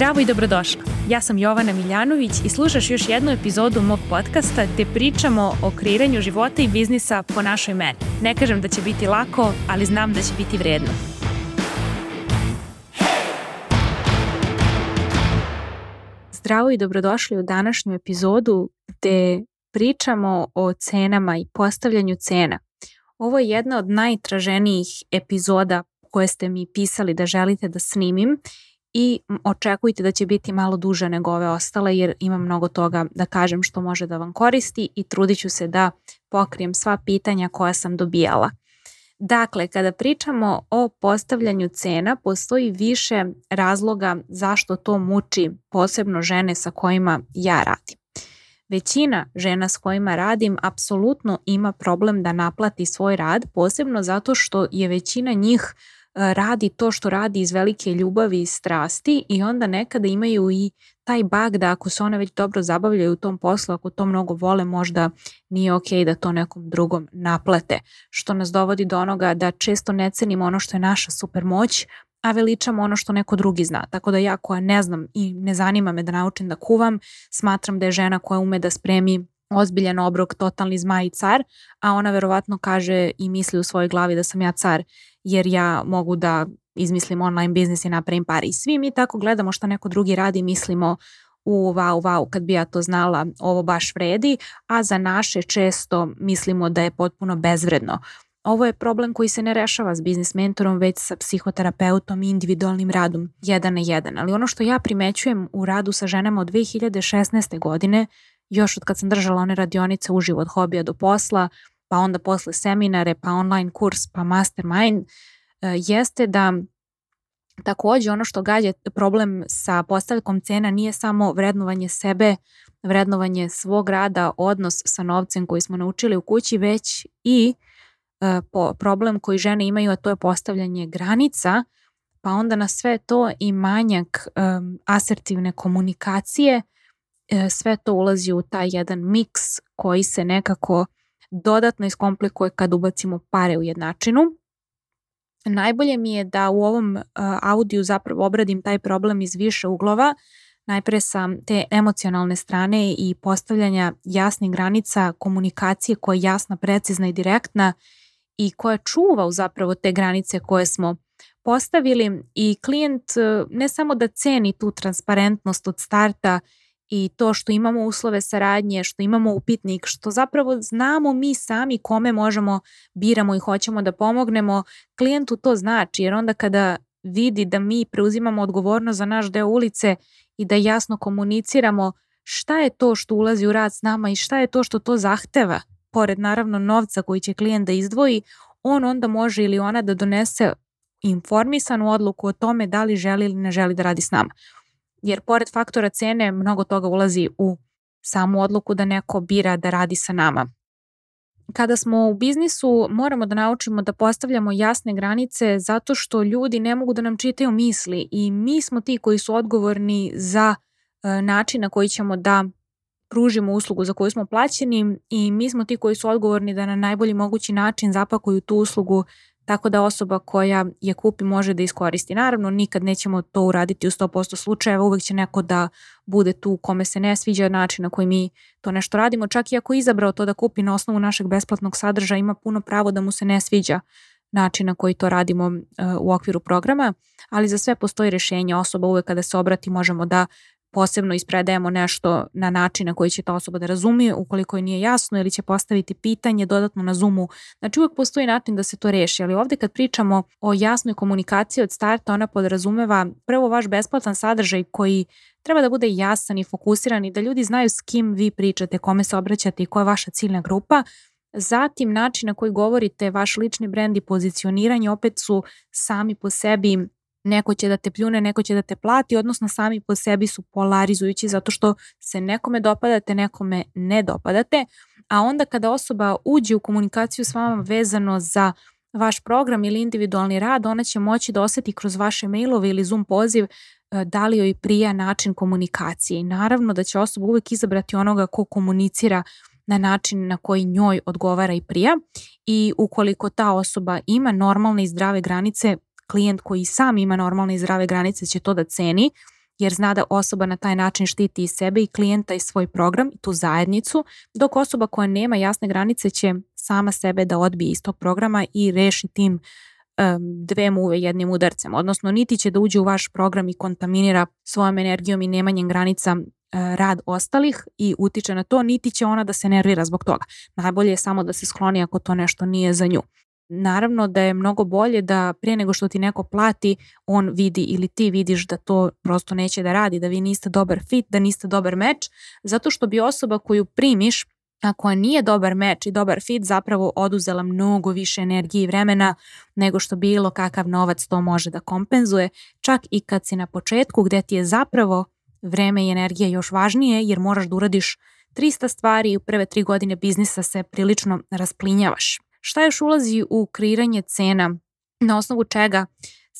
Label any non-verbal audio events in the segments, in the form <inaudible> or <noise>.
Zdravo i dobrodošla. Ja sam Jovana Miljanović i slušaš još jednu epizodu mog podcasta gde pričamo o kreiranju života i biznisa po našoj meni. Ne kažem da će biti lako, ali znam da će biti vredno. Zdravo i dobrodošli u današnju epizodu gde pričamo o cenama i postavljanju cena. Ovo je jedna od najtraženijih epizoda koje ste mi pisali da želite da snimim i očekujte da će biti malo duže nego ove ostale jer imam mnogo toga da kažem što može da vam koristi i trudit ću se da pokrijem sva pitanja koja sam dobijala. Dakle, kada pričamo o postavljanju cena, postoji više razloga zašto to muči posebno žene sa kojima ja radim. Većina žena s kojima radim apsolutno ima problem da naplati svoj rad, posebno zato što je većina njih E, radi to što radi iz velike ljubavi i strasti i onda nekada imaju i taj bug da ako se one već dobro zabavljaju u tom poslu, ako to mnogo vole, možda nije ok da to nekom drugom naplate. Što nas dovodi do onoga da često ne cenimo ono što je naša super moć, a veličamo ono što neko drugi zna. Tako da ja koja ne znam i ne zanima me da naučim da kuvam, smatram da je žena koja ume da spremi ozbiljan obrok, totalni zmaj i car, a ona verovatno kaže i misli u svojoj glavi da sam ja car jer ja mogu da izmislim online biznis i napravim pare. I svi mi tako gledamo što neko drugi radi i mislimo u wow, wow, kad bi ja to znala, ovo baš vredi, a za naše često mislimo da je potpuno bezvredno. Ovo je problem koji se ne rešava s biznis mentorom, već sa psihoterapeutom i individualnim radom, jedan na jedan. Ali ono što ja primećujem u radu sa ženama od 2016. godine, još od kad sam držala one radionice uživo od hobija do posla, pa onda posle seminare, pa online kurs, pa mastermind, e, jeste da takođe ono što gađa problem sa postavljakom cena nije samo vrednovanje sebe, vrednovanje svog rada, odnos sa novcem koji smo naučili u kući, već i e, po, problem koji žene imaju, a to je postavljanje granica, pa onda na sve to i manjak um, asertivne komunikacije, sve to ulazi u taj jedan miks koji se nekako dodatno iskomplikuje kad ubacimo pare u jednačinu. Najbolje mi je da u ovom uh, audiju zapravo obradim taj problem iz više uglova, najpre sa te emocionalne strane i postavljanja jasnih granica, komunikacije koja je jasna, precizna i direktna i koja čuva u zapravo te granice koje smo postavili i klijent uh, ne samo da ceni tu transparentnost od starta i to što imamo uslove saradnje, što imamo upitnik, što zapravo znamo mi sami kome možemo, biramo i hoćemo da pomognemo, klijentu to znači jer onda kada vidi da mi preuzimamo odgovornost za naš deo ulice i da jasno komuniciramo šta je to što ulazi u rad s nama i šta je to što to zahteva, pored naravno novca koji će klijent da izdvoji, on onda može ili ona da donese informisanu odluku o tome da li želi ili ne želi da radi s nama jer pored faktora cene mnogo toga ulazi u samu odluku da neko bira da radi sa nama. Kada smo u biznisu moramo da naučimo da postavljamo jasne granice zato što ljudi ne mogu da nam čitaju misli i mi smo ti koji su odgovorni za e, način na koji ćemo da pružimo uslugu za koju smo plaćeni i mi smo ti koji su odgovorni da na najbolji mogući način zapakuju tu uslugu tako da osoba koja je kupi može da iskoristi. Naravno, nikad nećemo to uraditi u 100% slučajeva, uvek će neko da bude tu kome se ne sviđa način na koji mi to nešto radimo, čak i ako izabrao to da kupi na osnovu našeg besplatnog sadržaja, ima puno pravo da mu se ne sviđa način na koji to radimo uh, u okviru programa, ali za sve postoji rešenje. Osoba uvek kada se obrati možemo da posebno ispredajemo nešto na način na koji će ta osoba da razumije, ukoliko je nije jasno ili će postaviti pitanje dodatno na Zoomu. Znači uvek postoji način da se to reši, ali ovde kad pričamo o jasnoj komunikaciji od starta, ona podrazumeva prvo vaš besplatan sadržaj koji treba da bude jasan i fokusiran i da ljudi znaju s kim vi pričate, kome se obraćate i koja je vaša ciljna grupa, Zatim način na koji govorite, vaš lični brend i pozicioniranje opet su sami po sebi neko će da te pljune, neko će da te plati, odnosno sami po sebi su polarizujući zato što se nekome dopadate, nekome ne dopadate, a onda kada osoba uđe u komunikaciju s vama vezano za vaš program ili individualni rad, ona će moći da oseti kroz vaše mailove ili Zoom poziv e, da li joj prija način komunikacije. I naravno da će osoba uvek izabrati onoga ko komunicira na način na koji njoj odgovara i prija i ukoliko ta osoba ima normalne i zdrave granice, klijent koji sam ima normalne i zdrave granice će to da ceni jer zna da osoba na taj način štiti i sebe i klijenta i svoj program i tu zajednicu, dok osoba koja nema jasne granice će sama sebe da odbije iz tog programa i reši tim um, dve muve jednim udarcem, odnosno niti će da uđe u vaš program i kontaminira svojom energijom i nemanjem granica rad ostalih i utiče na to, niti će ona da se nervira zbog toga. Najbolje je samo da se skloni ako to nešto nije za nju. Naravno da je mnogo bolje da prije nego što ti neko plati, on vidi ili ti vidiš da to prosto neće da radi, da vi niste dobar fit, da niste dobar meč, zato što bi osoba koju primiš a koja nije dobar meč i dobar fit zapravo oduzela mnogo više energije i vremena nego što bilo kakav novac to može da kompenzuje, čak i kad si na početku gde ti je zapravo vreme i energija još važnije jer moraš da uradiš 300 stvari i u prve tri godine biznisa se prilično rasplinjavaš. Šta još ulazi u kreiranje cena? Na osnovu čega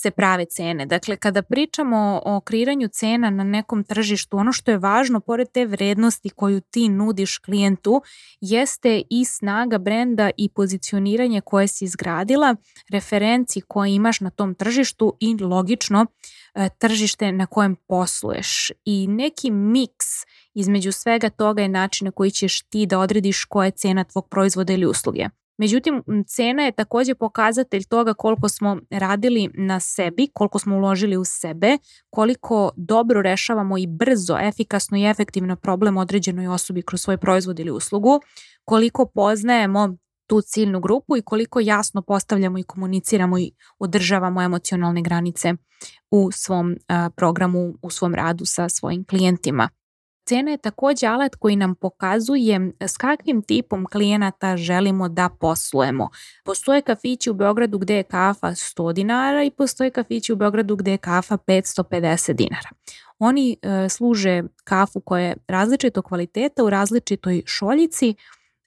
se prave cene. Dakle, kada pričamo o kreiranju cena na nekom tržištu, ono što je važno, pored te vrednosti koju ti nudiš klijentu, jeste i snaga brenda i pozicioniranje koje si izgradila, referenci koje imaš na tom tržištu i logično e, tržište na kojem posluješ. I neki miks između svega toga je način na koji ćeš ti da odrediš koja je cena tvog proizvoda ili usluge. Međutim, cena je takođe pokazatelj toga koliko smo radili na sebi, koliko smo uložili u sebe, koliko dobro rešavamo i brzo, efikasno i efektivno problem određenoj osobi kroz svoj proizvod ili uslugu, koliko poznajemo tu ciljnu grupu i koliko jasno postavljamo i komuniciramo i održavamo emocionalne granice u svom programu, u svom radu sa svojim klijentima. Cena je takođe alat koji nam pokazuje s kakvim tipom klijenata želimo da poslujemo. Postoje kafići u Beogradu gde je kafa 100 dinara i postoje kafići u Beogradu gde je kafa 550 dinara. Oni e, služe kafu koja je različitog kvaliteta u različitoj šoljici,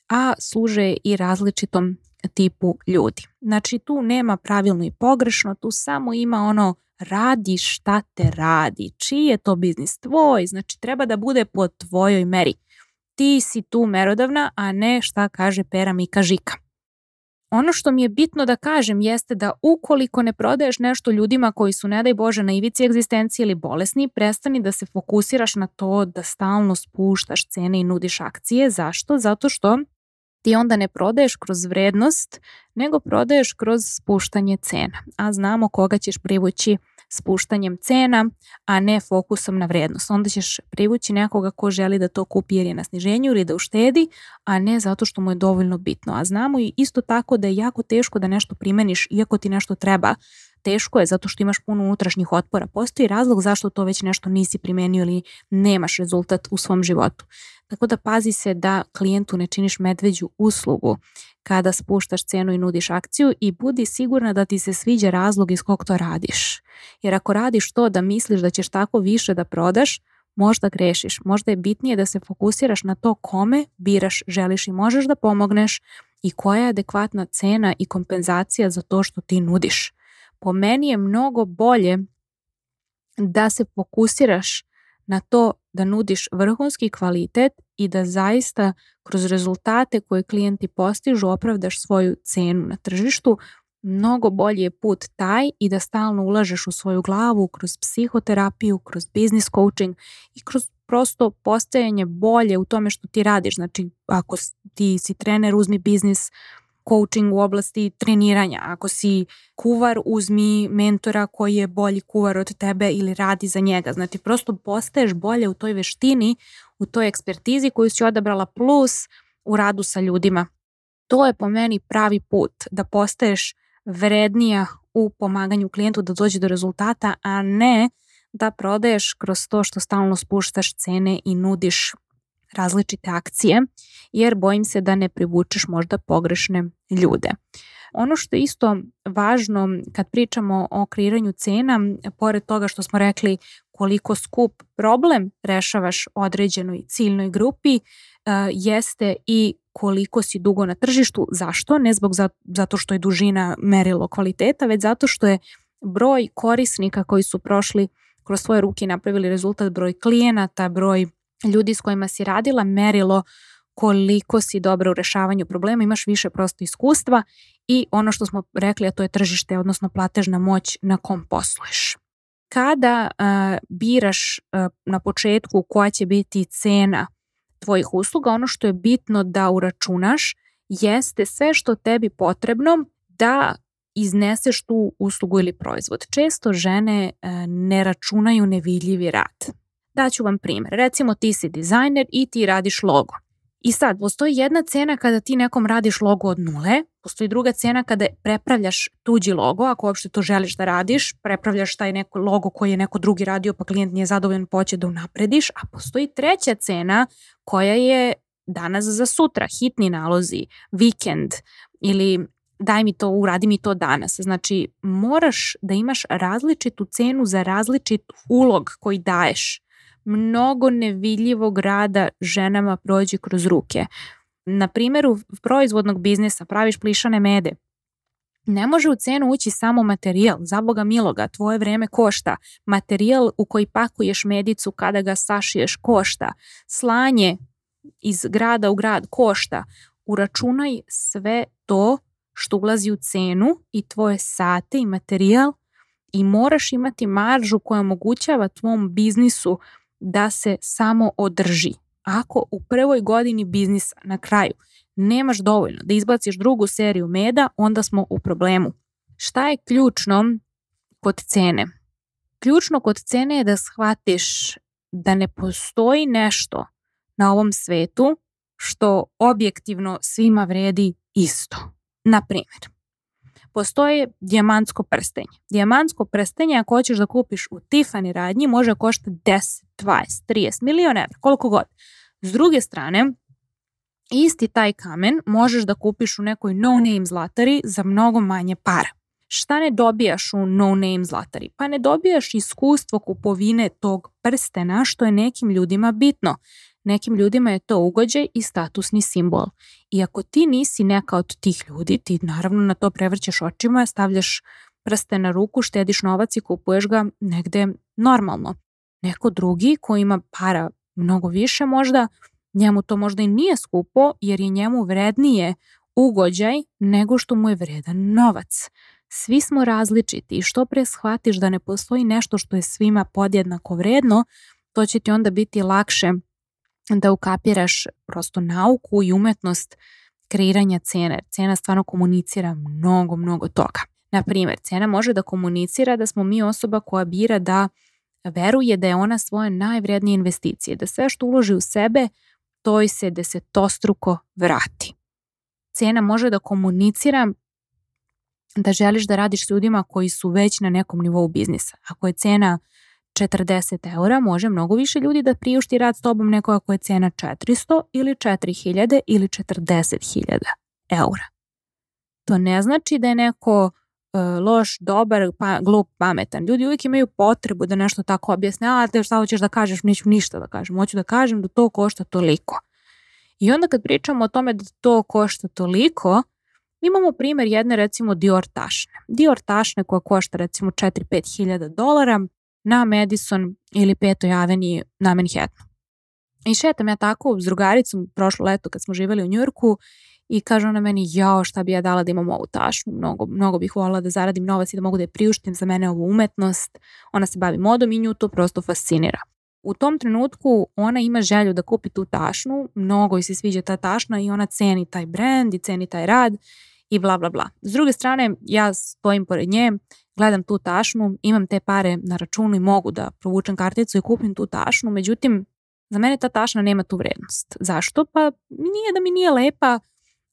a služe i različitom tipu ljudi. Znači tu nema pravilno i pogrešno, tu samo ima ono radi šta te radi, čiji je to biznis tvoj, znači treba da bude po tvojoj meri. Ti si tu merodavna, a ne šta kaže pera Mika Žika. Ono što mi je bitno da kažem jeste da ukoliko ne prodaješ nešto ljudima koji su, ne daj Bože, na ivici egzistencije ili bolesni, prestani da se fokusiraš na to da stalno spuštaš cene i nudiš akcije. Zašto? Zato što ti onda ne prodaješ kroz vrednost, nego prodaješ kroz spuštanje cena. A znamo koga ćeš privući spuštanjem cena, a ne fokusom na vrednost. Onda ćeš privući nekoga ko želi da to kupi jer je na sniženju ili da uštedi, a ne zato što mu je dovoljno bitno. A znamo i isto tako da je jako teško da nešto primeniš iako ti nešto treba. Teško je zato što imaš puno unutrašnjih otpora. Postoji razlog zašto to već nešto nisi primenio ili nemaš rezultat u svom životu. Tako da pazi se da klijentu ne činiš medveđu uslugu kada spuštaš cenu i nudiš akciju i budi sigurna da ti se sviđa razlog iz kog to radiš. Jer ako radiš to da misliš da ćeš tako više da prodaš, možda grešiš. Možda je bitnije da se fokusiraš na to kome biraš, želiš i možeš da pomogneš i koja je adekvatna cena i kompenzacija za to što ti nudiš. Po meni je mnogo bolje da se fokusiraš na to da nudiš vrhunski kvalitet i da zaista kroz rezultate koje klijenti postižu opravdaš svoju cenu na tržištu, mnogo bolji je put taj i da stalno ulažeš u svoju glavu kroz psihoterapiju, kroz business coaching i kroz prosto postajanje bolje u tome što ti radiš. Znači, ako ti si trener, uzmi biznis coaching u oblasti treniranja. Ako si kuvar, uzmi mentora koji je bolji kuvar od tebe ili radi za njega. Znači prosto postaješ bolje u toj veštini, u toj ekspertizi koju si odabrala plus u radu sa ljudima. To je po meni pravi put da postaješ vrednija u pomaganju klijentu da dođe do rezultata, a ne da prodaješ kroz to što stalno spuštaš cene i nudiš različite akcije, jer bojim se da ne privučeš možda pogrešne ljude. Ono što je isto važno kad pričamo o kreiranju cena, pored toga što smo rekli koliko skup problem rešavaš određenoj ciljnoj grupi, eh, jeste i koliko si dugo na tržištu. Zašto? Ne zbog zato što je dužina merilo kvaliteta, već zato što je broj korisnika koji su prošli kroz svoje ruke napravili rezultat, broj klijenata, broj ljudi s kojima si radila merilo koliko si dobra u rešavanju problema, imaš više prosto iskustva i ono što smo rekli, a to je tržište, odnosno platežna moć na kom posluješ. Kada uh, biraš uh, na početku koja će biti cena tvojih usluga, ono što je bitno da uračunaš jeste sve što tebi potrebno da izneseš tu uslugu ili proizvod. Često žene uh, ne računaju nevidljivi rad. Daću vam primjer. Recimo ti si dizajner i ti radiš logo. I sad, postoji jedna cena kada ti nekom radiš logo od nule, postoji druga cena kada prepravljaš tuđi logo, ako uopšte to želiš da radiš, prepravljaš taj neko logo koji je neko drugi radio pa klijent nije zadovoljan poće da unaprediš, a postoji treća cena koja je danas za sutra, hitni nalozi, vikend ili daj mi to, uradi mi to danas. Znači, moraš da imaš različitu cenu za različit ulog koji daješ mnogo nevidljivog rada ženama prođe kroz ruke. Na primjeru proizvodnog biznesa praviš plišane mede. Ne može u cenu ući samo materijal, za Boga miloga, tvoje vreme košta. Materijal u koji pakuješ medicu kada ga sašiješ košta. Slanje iz grada u grad košta. Uračunaj sve to što ulazi u cenu i tvoje sate i materijal i moraš imati maržu koja omogućava tvom biznisu da se samo održi. Ako u prvoj godini biznisa na kraju nemaš dovoljno da izbaciš drugu seriju meda, onda smo u problemu. Šta je ključno kod cene? Ključno kod cene je da shvatiš da ne postoji nešto na ovom svetu što objektivno svima vredi isto. Na primjer, postoje dijamantsko prstenje. Dijamantsko prstenje ako hoćeš da kupiš u Tiffany radnji može košta 10, 20, 30 miliona evra, koliko god. S druge strane, isti taj kamen možeš da kupiš u nekoj no-name zlatari za mnogo manje para. Šta ne dobijaš u no-name zlatari? Pa ne dobijaš iskustvo kupovine tog prstena što je nekim ljudima bitno. Nekim ljudima je to ugođaj i statusni simbol. I ako ti nisi neka od tih ljudi, ti naravno na to prevrćeš očima, stavljaš prste na ruku, štediš novac i kupuješ ga negde normalno. Neko drugi ko ima para mnogo više možda, njemu to možda i nije skupo jer je njemu vrednije ugođaj nego što mu je vredan novac. Svi smo različiti i što pre shvatiš da ne postoji nešto što je svima podjednako vredno, to će ti onda biti lakše da ukapiraš prosto nauku i umetnost kreiranja cene. Cena stvarno komunicira mnogo, mnogo toga. Na primjer, cena može da komunicira da smo mi osoba koja bira da veruje da je ona svoje najvrednije investicije, da sve što uloži u sebe, to i se desetostruko vrati. Cena može da komunicira da želiš da radiš s ljudima koji su već na nekom nivou biznisa. Ako je cena 40 eura, može mnogo više ljudi da priušti rad s tobom nego ako je cena 400 ili 4000 ili 40.000 eura. To ne znači da je neko uh, loš, dobar, pa, glup, pametan. Ljudi uvijek imaju potrebu da nešto tako objasne, a te šta hoćeš da kažeš, neću ništa da kažem, hoću da kažem da to košta toliko. I onda kad pričamo o tome da to košta toliko, imamo primjer jedne recimo Dior tašne. Dior tašne koja košta recimo 4-5 hiljada dolara na Madison ili Petoj aveniji na Manhattanu. I šetam ja tako s drugaricom prošlo leto kad smo živjeli u Njurku i kaže ona meni, jao šta bi ja dala da imam ovu tašnu, mnogo, mnogo bih volila da zaradim novac i da mogu da je priuštim za mene ovu umetnost. Ona se bavi modom i nju to prosto fascinira. U tom trenutku ona ima želju da kupi tu tašnu, mnogo joj se sviđa ta tašna i ona ceni taj brand i ceni taj rad i bla bla bla. S druge strane, ja stojim pored nje, gledam tu tašnu, imam te pare na računu i mogu da provučem karticu i kupim tu tašnu, međutim, za mene ta tašna nema tu vrednost. Zašto? Pa nije da mi nije lepa,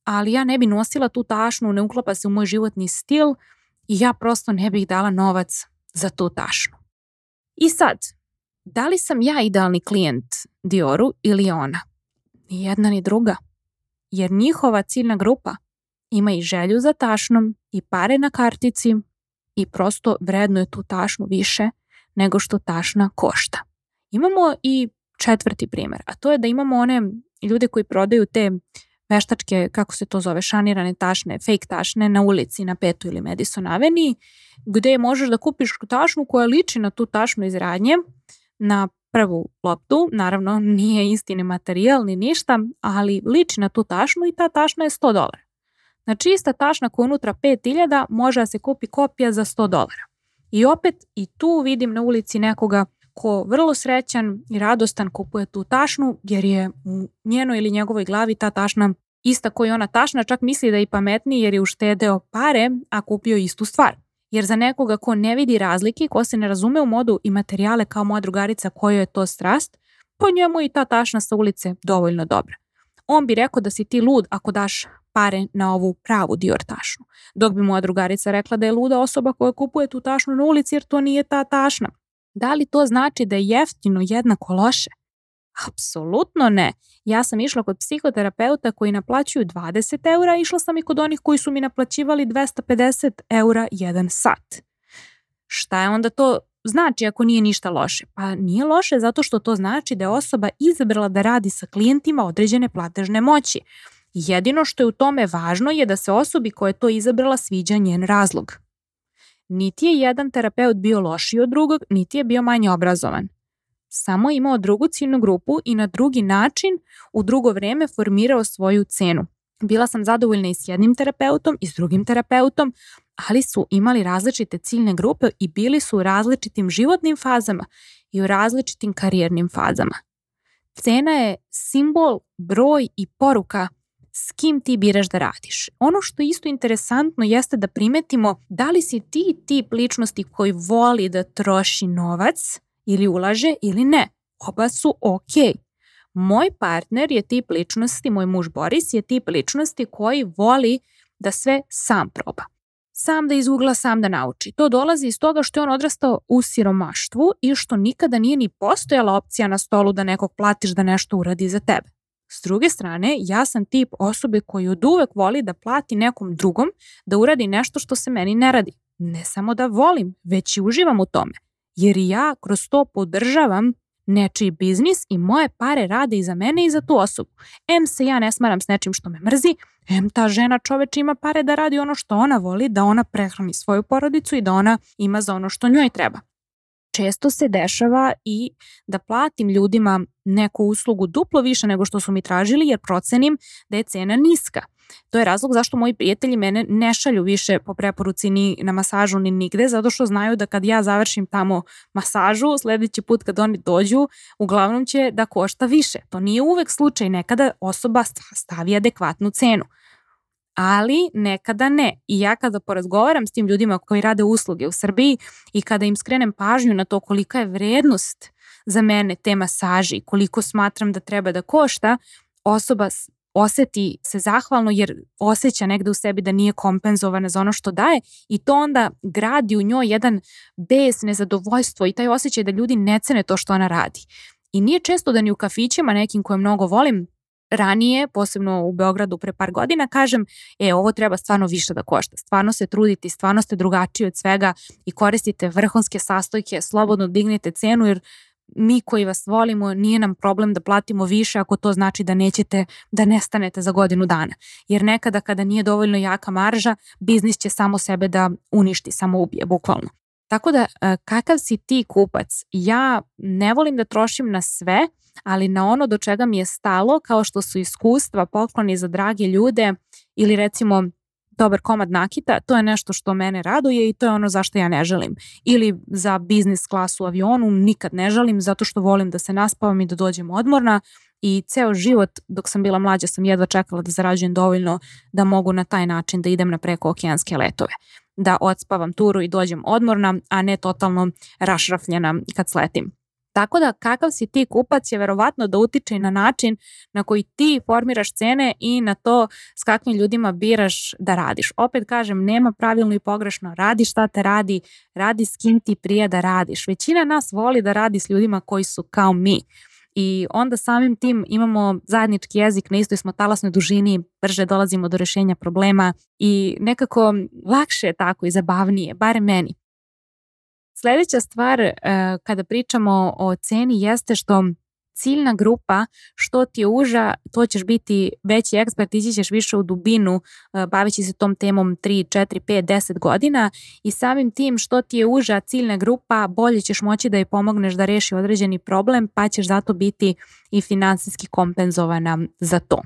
ali ja ne bi nosila tu tašnu, ne uklapa se u moj životni stil i ja prosto ne bih dala novac za tu tašnu. I sad, da li sam ja idealni klijent Dioru ili ona? Ni jedna ni druga. Jer njihova ciljna grupa ima i želju za tašnom i pare na kartici i prosto vredno je tu tašnu više nego što tašna košta. Imamo i četvrti primjer, a to je da imamo one ljude koji prodaju te veštačke, kako se to zove, šanirane tašne, fake tašne na ulici na Petu ili Madison Avenue, gde možeš da kupiš tašnu koja liči na tu tašnu iz radnje, na prvu loptu, naravno nije istini materijal ni ništa, ali liči na tu tašnu i ta tašna je 100 dolara. Znači ista tašna koja je unutra 5000 može da se kupi kopija za 100 dolara. I opet i tu vidim na ulici nekoga ko vrlo srećan i radostan kupuje tu tašnu jer je u njenoj ili njegovoj glavi ta tašna ista koji ona tašna, čak misli da je i pametniji jer je uštedeo pare, a kupio istu stvar. Jer za nekoga ko ne vidi razlike, ko se ne razume u modu i materijale kao moja drugarica kojoj je to strast, po njemu i ta tašna sa ulice dovoljno dobra. On bi rekao da si ti lud ako daš pare na ovu pravu Dior tašnu. Dok bi moja drugarica rekla da je luda osoba koja kupuje tu tašnu na ulici jer to nije ta tašna. Da li to znači da je jeftino jednako loše? Apsolutno ne. Ja sam išla kod psihoterapeuta koji naplaćuju 20 eura, išla sam i kod onih koji su mi naplaćivali 250 eura jedan sat. Šta je onda to znači ako nije ništa loše? Pa nije loše zato što to znači da je osoba izabrala da radi sa klijentima određene platežne moći. Jedino što je u tome važno je da se osobi koja je to izabrala sviđa njen razlog. Niti je jedan terapeut bio lošiji od drugog, niti je bio manje obrazovan. Samo imao drugu ciljnu grupu i na drugi način u drugo vreme formirao svoju cenu. Bila sam zadovoljna i s jednim terapeutom i s drugim terapeutom, ali su imali različite ciljne grupe i bili su u različitim životnim fazama i u različitim karijernim fazama. Cena je simbol, broj i poruka s kim ti biraš da radiš. Ono što je isto interesantno jeste da primetimo da li si ti tip ličnosti koji voli da troši novac ili ulaže ili ne. Oba su ok. Moj partner je tip ličnosti, moj muž Boris je tip ličnosti koji voli da sve sam proba. Sam da izugla, sam da nauči. To dolazi iz toga što je on odrastao u siromaštvu i što nikada nije ni postojala opcija na stolu da nekog platiš da nešto uradi za tebe. S druge strane, ja sam tip osobe koji od uvek voli da plati nekom drugom da uradi nešto što se meni ne radi. Ne samo da volim, već i uživam u tome. Jer ja kroz to podržavam nečiji biznis i moje pare rade i za mene i za tu osobu. M se ja ne smaram s nečim što me mrzi, M ta žena čoveč ima pare da radi ono što ona voli, da ona prehrani svoju porodicu i da ona ima za ono što njoj treba često se dešava i da platim ljudima neku uslugu duplo više nego što su mi tražili jer procenim da je cena niska. To je razlog zašto moji prijatelji mene ne šalju više po preporuci ni na masažu ni nigde, zato što znaju da kad ja završim tamo masažu, sledeći put kad oni dođu, uglavnom će da košta više. To nije uvek slučaj, nekada osoba stavi adekvatnu cenu ali nekada ne. I ja kada porazgovaram s tim ljudima koji rade usluge u Srbiji i kada im skrenem pažnju na to kolika je vrednost za mene te masaži, koliko smatram da treba da košta, osoba oseti se zahvalno jer osjeća negde u sebi da nije kompenzovana za ono što daje i to onda gradi u njoj jedan bes, nezadovoljstvo i taj osjećaj da ljudi ne cene to što ona radi. I nije često da ni u kafićima nekim koje mnogo volim ranije, posebno u Beogradu pre par godina, kažem, e, ovo treba stvarno više da košta. Stvarno se trudite, stvarno ste drugačiji od svega i koristite vrhunske sastojke, slobodno dignite cenu jer mi koji vas volimo nije nam problem da platimo više ako to znači da nećete da nestanete za godinu dana. Jer nekada kada nije dovoljno jaka marža, biznis će samo sebe da uništi, samo ubije, bukvalno. Tako da, e, kakav si ti kupac? Ja ne volim da trošim na sve, ali na ono do čega mi je stalo, kao što su iskustva, pokloni za drage ljude ili recimo dobar komad nakita, to je nešto što mene raduje i to je ono zašto ja ne želim. Ili za biznis klasu u avionu nikad ne želim zato što volim da se naspavam i da dođem odmorna i ceo život dok sam bila mlađa sam jedva čekala da zarađujem dovoljno da mogu na taj način da idem na preko okeanske letove da odspavam turu i dođem odmorna, a ne totalno rašrafljena kad sletim. Tako da kakav si ti kupac je verovatno da utiče i na način na koji ti formiraš cene i na to s kakvim ljudima biraš da radiš. Opet kažem, nema pravilno i pogrešno. Radi šta te radi, radi s kim ti prije da radiš. Većina nas voli da radi s ljudima koji su kao mi i onda samim tim imamo zajednički jezik, na istoj smo talasnoj dužini, brže dolazimo do rešenja problema i nekako lakše je tako i zabavnije, bare meni. Sledeća stvar e, kada pričamo o ceni jeste što ciljna grupa, što ti je uža, to ćeš biti veći ekspert, ići ćeš više u dubinu, e, bavići se tom temom 3, 4, 5, 10 godina i samim tim što ti je uža ciljna grupa, bolje ćeš moći da je pomogneš da reši određeni problem, pa ćeš zato biti i finansijski kompenzovana za to.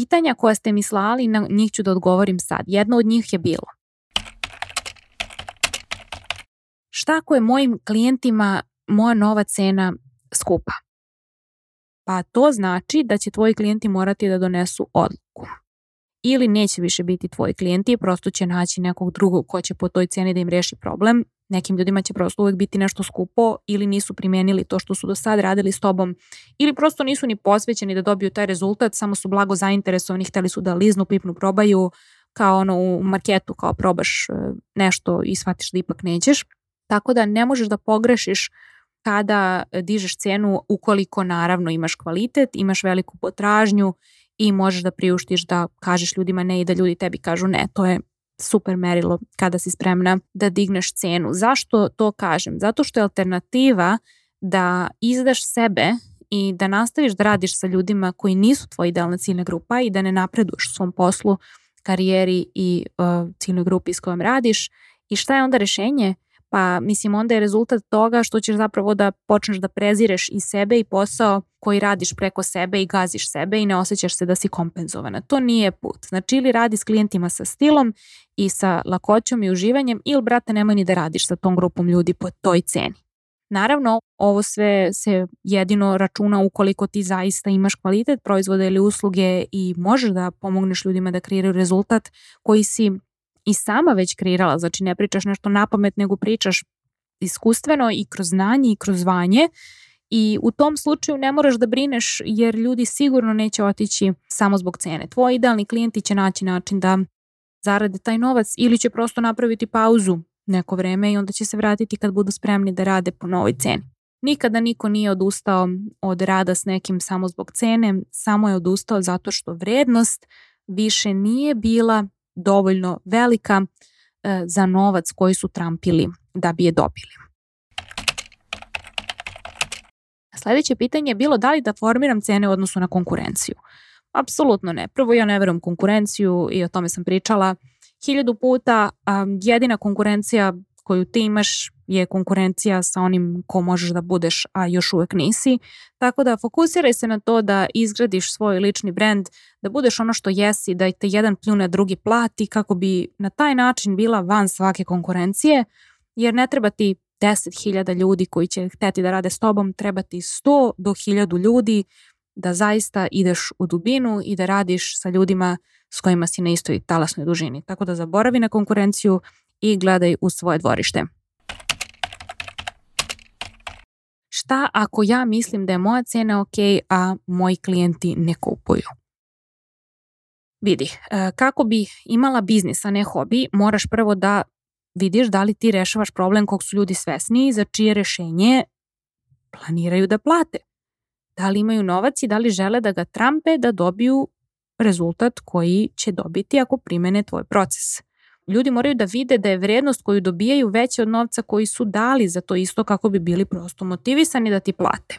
Pitanja koja ste mi slali, na njih ću da odgovorim sad. Jedno od njih je bilo. Šta ako je mojim klijentima moja nova cena skupa? Pa to znači da će tvoji klijenti morati da donesu odluku. Ili neće više biti tvoji klijenti, prosto će naći nekog drugog ko će po toj ceni da im reši problem. Nekim ljudima će prosto uvek biti nešto skupo ili nisu primenili to što su do sad radili s tobom ili prosto nisu ni posvećeni da dobiju taj rezultat, samo su blago zainteresovani, hteli su da liznu, pipnu, probaju kao ono u marketu, kao probaš e, nešto i shvatiš da ipak nećeš. Tako da ne možeš da pogrešiš kada dižeš cenu ukoliko naravno imaš kvalitet, imaš veliku potražnju i možeš da priuštiš da kažeš ljudima ne i da ljudi tebi kažu ne. To je super merilo kada si spremna da digneš cenu. Zašto to kažem? Zato što je alternativa da izdaš sebe i da nastaviš da radiš sa ljudima koji nisu tvoja idealna ciljna grupa i da ne napreduješ u svom poslu, karijeri i uh, ciljnoj grupi s kojom radiš. I šta je onda rešenje? Pa mislim onda je rezultat toga što ćeš zapravo da počneš da prezireš i sebe i posao koji radiš preko sebe i gaziš sebe i ne osjećaš se da si kompenzovana. To nije put. Znači ili radi s klijentima sa stilom i sa lakoćom i uživanjem ili brate nemoj ni da radiš sa tom grupom ljudi po toj ceni. Naravno, ovo sve se jedino računa ukoliko ti zaista imaš kvalitet proizvoda ili usluge i možeš da pomogneš ljudima da kreiraju rezultat koji si i sama već kreirala, znači ne pričaš nešto na pamet, nego pričaš iskustveno i kroz znanje i kroz zvanje i u tom slučaju ne moraš da brineš jer ljudi sigurno neće otići samo zbog cene. Tvoji idealni klijenti će naći način da zarade taj novac ili će prosto napraviti pauzu neko vreme i onda će se vratiti kad budu spremni da rade po novoj ceni. Nikada niko nije odustao od rada s nekim samo zbog cene, samo je odustao zato što vrednost više nije bila dovoljno velika e, za novac koji su trampili da bi je dobili. Sledeće pitanje je bilo da li da formiram cene u odnosu na konkurenciju. Apsolutno ne. Prvo ja ne verujem konkurenciju i o tome sam pričala hiljadu puta. jedina konkurencija koju ti imaš je konkurencija sa onim ko možeš da budeš, a još uvek nisi. Tako da fokusiraj se na to da izgradiš svoj lični brand, da budeš ono što jesi, da te jedan pljune, drugi plati kako bi na taj način bila van svake konkurencije, jer ne treba ti 10.000 ljudi koji će hteti da rade s tobom, treba ti 100 do 1000 ljudi da zaista ideš u dubinu i da radiš sa ljudima s kojima si na istoj talasnoj dužini. Tako da zaboravi na konkurenciju i gledaj u svoje dvorište. Šta ako ja mislim da je moja cena ok, a moji klijenti ne kupuju? Vidi, e, kako bi imala biznis, a ne hobi, moraš prvo da vidiš da li ti rešavaš problem kog su ljudi svesni za čije rešenje planiraju da plate. Da li imaju novac i da li žele da ga trampe da dobiju rezultat koji će dobiti ako primene tvoj proces ljudi moraju da vide da je vrednost koju dobijaju veća od novca koji su dali za to isto kako bi bili prosto motivisani da ti plate.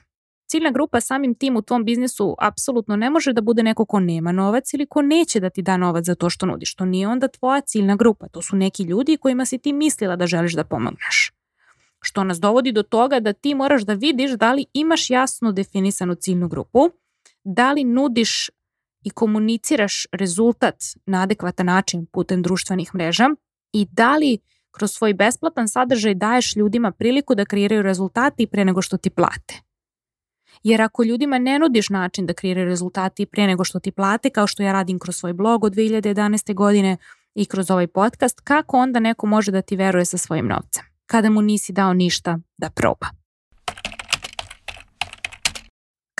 Ciljna grupa samim tim u tvom biznisu apsolutno ne može da bude neko ko nema novac ili ko neće da ti da novac za to što nudiš. To nije onda tvoja ciljna grupa. To su neki ljudi kojima si ti mislila da želiš da pomogneš. Što nas dovodi do toga da ti moraš da vidiš da li imaš jasno definisanu ciljnu grupu, da li nudiš i komuniciraš rezultat na adekvatan način putem društvenih mreža i da li kroz svoj besplatan sadržaj daješ ljudima priliku da kreiraju rezultati pre nego što ti plate. Jer ako ljudima ne nudiš način da kreiraju rezultati pre nego što ti plate, kao što ja radim kroz svoj blog od 2011. godine i kroz ovaj podcast, kako onda neko može da ti veruje sa svojim novcem, kada mu nisi dao ništa da proba?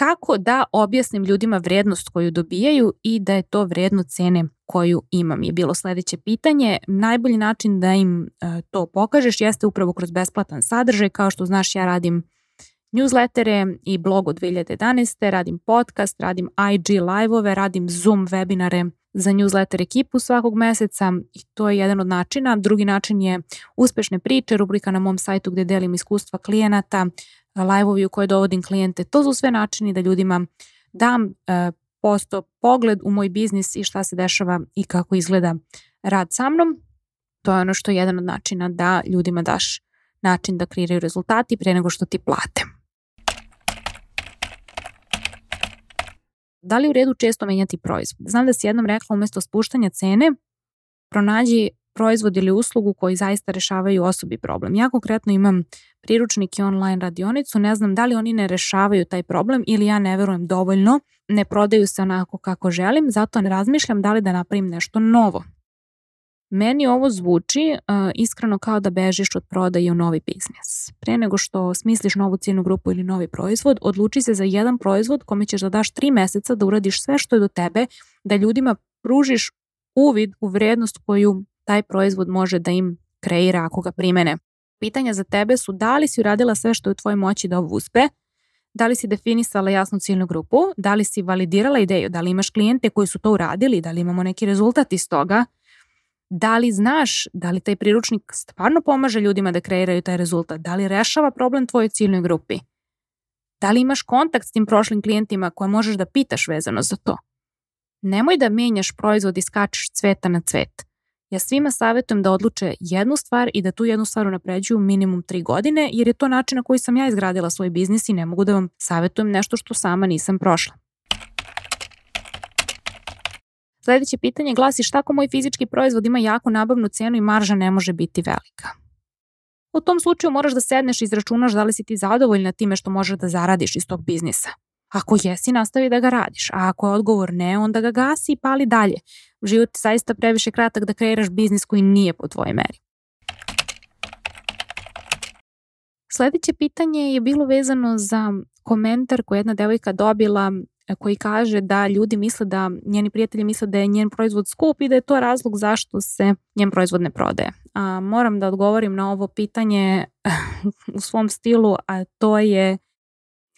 Kako da objasnim ljudima vrednost koju dobijaju i da je to vredno cene koju imam je bilo sledeće pitanje. Najbolji način da im e, to pokažeš jeste upravo kroz besplatan sadržaj. Kao što znaš ja radim newslettere i blog od 2011. Radim podcast, radim IG live-ove, radim Zoom webinare za newsletter ekipu svakog meseca i to je jedan od načina. Drugi način je uspešne priče, rubrika na mom sajtu gde delim iskustva klijenata, live-ovi u koje dovodim klijente. To su sve načini da ljudima dam e, posto pogled u moj biznis i šta se dešava i kako izgleda rad sa mnom. To je ono što je jedan od načina da ljudima daš način da kreiraju rezultati pre nego što ti plate. Da li u redu često menjati proizvod? Znam da si jednom rekla umesto spuštanja cene, pronađi proizvod ili uslugu koji zaista rešavaju osobi problem. Ja konkretno imam priručnik i online radionicu, ne znam da li oni ne rešavaju taj problem ili ja ne verujem dovoljno, ne prodaju se onako kako želim, zato ne razmišljam da li da napravim nešto novo. Meni ovo zvuči uh, iskreno kao da bežiš od prodaje u novi biznis. Pre nego što smisliš novu cijenu grupu ili novi proizvod, odluči se za jedan proizvod kome ćeš da daš tri meseca da uradiš sve što je do tebe, da ljudima pružiš uvid u vrednost koju taj proizvod može da im kreira ako ga primene. Pitanja za tebe su da li si uradila sve što je u tvojoj moći da ovo uspe, da li si definisala jasnu ciljnu grupu, da li si validirala ideju, da li imaš klijente koji su to uradili, da li imamo neki rezultat iz toga, da li znaš da li taj priručnik stvarno pomaže ljudima da kreiraju taj rezultat, da li rešava problem tvojoj ciljnoj grupi, da li imaš kontakt s tim prošlim klijentima koje možeš da pitaš vezano za to. Nemoj da menjaš proizvod i skačeš cveta na cvet. Ja svima savjetujem da odluče jednu stvar i da tu jednu stvar unapređuju minimum tri godine, jer je to način na koji sam ja izgradila svoj biznis i ne mogu da vam savjetujem nešto što sama nisam prošla. Sledeće pitanje glasi šta ako moj fizički proizvod ima jaku nabavnu cenu i marža ne može biti velika? U tom slučaju moraš da sedneš i izračunaš da li si ti zadovoljna time što možeš da zaradiš iz tog biznisa. Ako jesi, nastavi da ga radiš, a ako je odgovor ne, onda ga gasi i pali dalje. Život je zaista previše kratak da kreiraš biznis koji nije po tvojoj meri. Sledeće pitanje je bilo vezano za komentar koji jedna devojka dobila koji kaže da ljudi misle da, njeni prijatelji misle da je njen proizvod skup i da je to razlog zašto se njen proizvod ne prodaje. A, moram da odgovorim na ovo pitanje <laughs> u svom stilu, a to je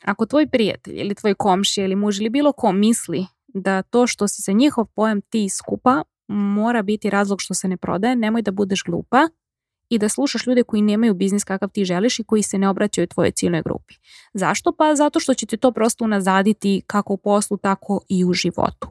ako tvoj prijatelj ili tvoj komšija ili muž ili bilo ko misli da to što si se njihov pojam ti skupa mora biti razlog što se ne prodaje, nemoj da budeš glupa i da slušaš ljude koji nemaju biznis kakav ti želiš i koji se ne obraćaju tvojoj ciljnoj grupi. Zašto? Pa zato što će ti to prosto unazaditi kako u poslu, tako i u životu.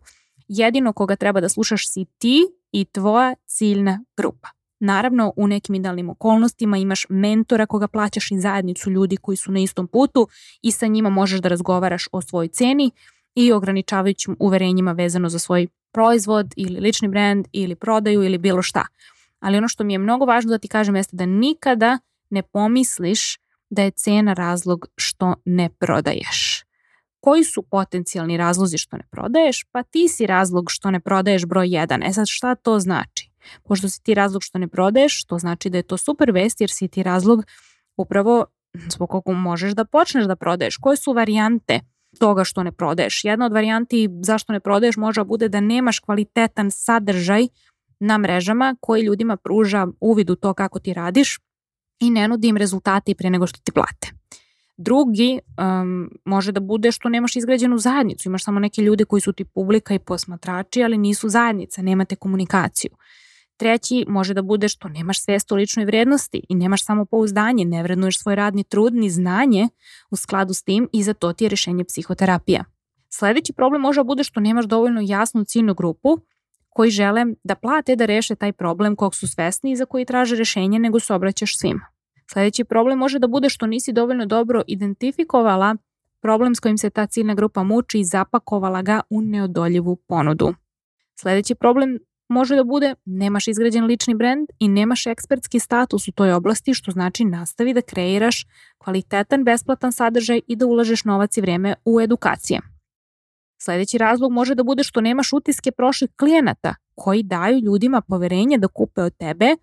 Jedino koga treba da slušaš si ti i tvoja ciljna grupa. Naravno, u nekim idealnim okolnostima imaš mentora koga plaćaš i zajednicu ljudi koji su na istom putu i sa njima možeš da razgovaraš o svojoj ceni i ograničavajućim uverenjima vezano za svoj proizvod ili lični brand ili prodaju ili bilo šta ali ono što mi je mnogo važno da ti kažem jeste da nikada ne pomisliš da je cena razlog što ne prodaješ. Koji su potencijalni razlozi što ne prodaješ? Pa ti si razlog što ne prodaješ broj 1. E sad šta to znači? Pošto si ti razlog što ne prodaješ, to znači da je to super vest jer si ti razlog upravo zbog koga možeš da počneš da prodaješ. Koje su varijante toga što ne prodaješ? Jedna od varijanti zašto ne prodaješ može bude da nemaš kvalitetan sadržaj na mrežama koji ljudima pruža uvid u to kako ti radiš i ne nudi im rezultate pre nego što ti plate. Drugi um, može da bude što nemaš izgrađenu zajednicu, imaš samo neke ljude koji su ti publika i posmatrači, ali nisu zajednica, nemate komunikaciju. Treći može da bude što nemaš svest o ličnoj vrednosti i nemaš samo pouzdanje, ne vrednuješ svoj radni trud ni znanje u skladu s tim i za to ti je rešenje psihoterapija. Sledeći problem može da bude što nemaš dovoljno jasnu ciljnu grupu koji žele da plate da reše taj problem kog su svesni i za koji traže rešenje nego se obraćaš svima. Sledeći problem može da bude što nisi dovoljno dobro identifikovala problem s kojim se ta ciljna grupa muči i zapakovala ga u neodoljivu ponudu. Sledeći problem može da bude nemaš izgrađen lični brend i nemaš ekspertski status u toj oblasti, što znači nastavi da kreiraš kvalitetan, besplatan sadržaj i da ulažeš novac i vreme u edukacije. Sledeći razlog može da bude što nemaš utiske prošlih klijenata koji daju ljudima poverenje da kupe od tebe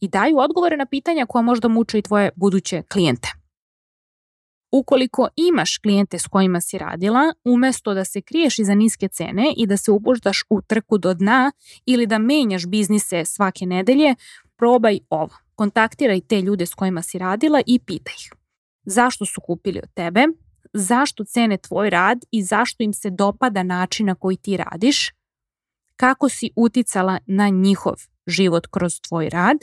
i daju odgovore na pitanja koja možda muče i tvoje buduće klijente. Ukoliko imaš klijente s kojima si radila, umesto da se kriješ iza niske cene i da se upuštaš u trku do dna ili da menjaš biznise svake nedelje, probaj ovo. Kontaktiraj te ljude s kojima si radila i pitaj ih. Zašto su kupili od tebe? zašto cene tvoj rad i zašto im se dopada način na koji ti radiš, kako si uticala na njihov život kroz tvoj rad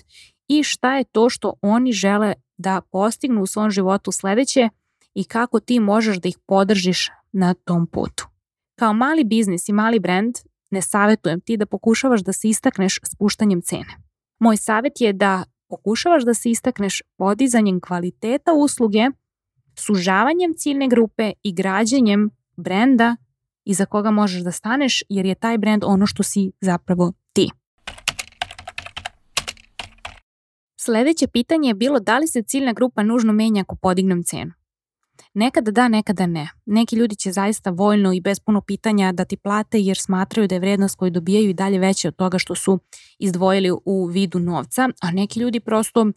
i šta je to što oni žele da postignu u svom životu sledeće i kako ti možeš da ih podržiš na tom putu. Kao mali biznis i mali brand ne savjetujem ti da pokušavaš da se istakneš spuštanjem cene. Moj savjet je da pokušavaš da se istakneš podizanjem kvaliteta usluge sužavanjem ciljne grupe i građenjem brenda iza koga možeš da staneš jer je taj brand ono što si zapravo ti. Sledeće pitanje je bilo da li se ciljna grupa nužno menja ako podignem cenu. Nekada da, nekada ne. Neki ljudi će zaista voljno i bez puno pitanja da ti plate jer smatraju da je vrednost koju dobijaju i dalje veća od toga što su izdvojili u vidu novca, a neki ljudi prosto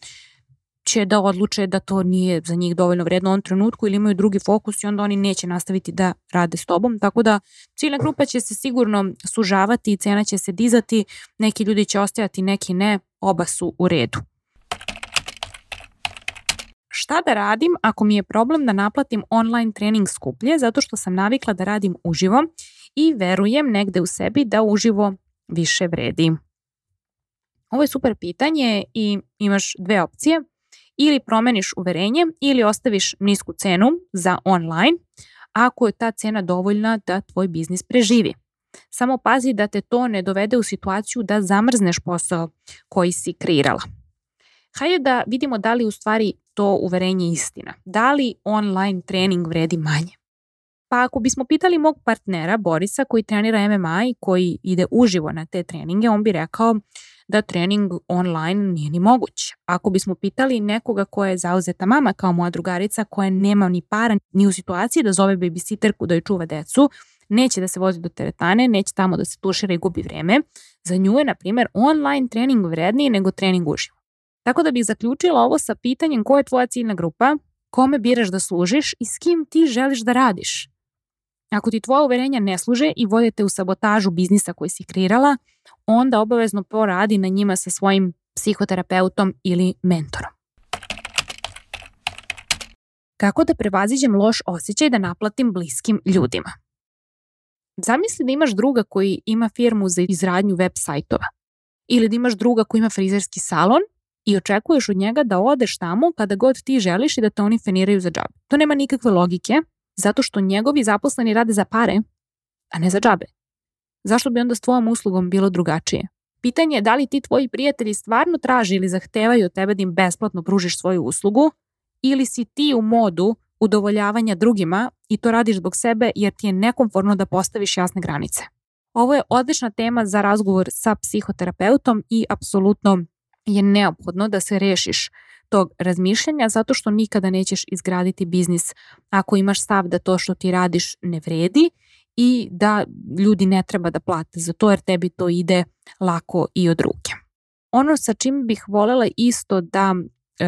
će da odluče da to nije za njih dovoljno vredno u ovom trenutku ili imaju drugi fokus i onda oni neće nastaviti da rade s tobom. Tako da ciljna grupa će se sigurno sužavati i cena će se dizati, neki ljudi će ostajati, neki ne, oba su u redu. Šta da radim ako mi je problem da naplatim online trening skuplje zato što sam navikla da radim uživo i verujem negde u sebi da uživo više vredi? Ovo je super pitanje i imaš dve opcije. Ili promeniš uverenje ili ostaviš nisku cenu za online ako je ta cena dovoljna da tvoj biznis preživi. Samo pazi da te to ne dovede u situaciju da zamrzneš posao koji si kreirala. Hajde da vidimo da li u stvari to uverenje istina. Da li online trening vredi manje? Pa ako bismo pitali mog partnera Borisa koji trenira MMA i koji ide uživo na te treninge, on bi rekao da trening online nije ni moguć. Ako bismo pitali nekoga koja je zauzeta mama kao moja drugarica koja nema ni para ni u situaciji da zove babysitterku da joj čuva decu, neće da se vozi do teretane, neće tamo da se tušira i gubi vreme, za nju je, na primjer, online trening vredniji nego trening uživo. Tako da bih zaključila ovo sa pitanjem koja je tvoja ciljna grupa, kome biraš da služiš i s kim ti želiš da radiš. Ako ti tvoja uverenja ne služe i vodite u sabotažu biznisa koji si kreirala, onda obavezno poradi na njima sa svojim psihoterapeutom ili mentorom. Kako da prevaziđem loš osjećaj da naplatim bliskim ljudima? Zamisli da imaš druga koji ima firmu za izradnju web sajtova ili da imaš druga koji ima frizerski salon i očekuješ od njega da odeš tamo kada god ti želiš i da te oni feniraju za džabe. To nema nikakve logike, zato što njegovi zaposleni rade za pare, a ne za džabe. Zašto bi onda s tvojom uslugom bilo drugačije? Pitanje je da li ti tvoji prijatelji stvarno traže ili zahtevaju od tebe da im besplatno pružiš svoju uslugu ili si ti u modu udovoljavanja drugima i to radiš zbog sebe jer ti je nekomforno da postaviš jasne granice. Ovo je odlična tema za razgovor sa psihoterapeutom i apsolutno je neophodno da se rešiš tog razmišljanja zato što nikada nećeš izgraditi biznis ako imaš stav da to što ti radiš ne vredi i da ljudi ne treba da plate za to jer tebi to ide lako i od ruke. Ono sa čim bih volela isto da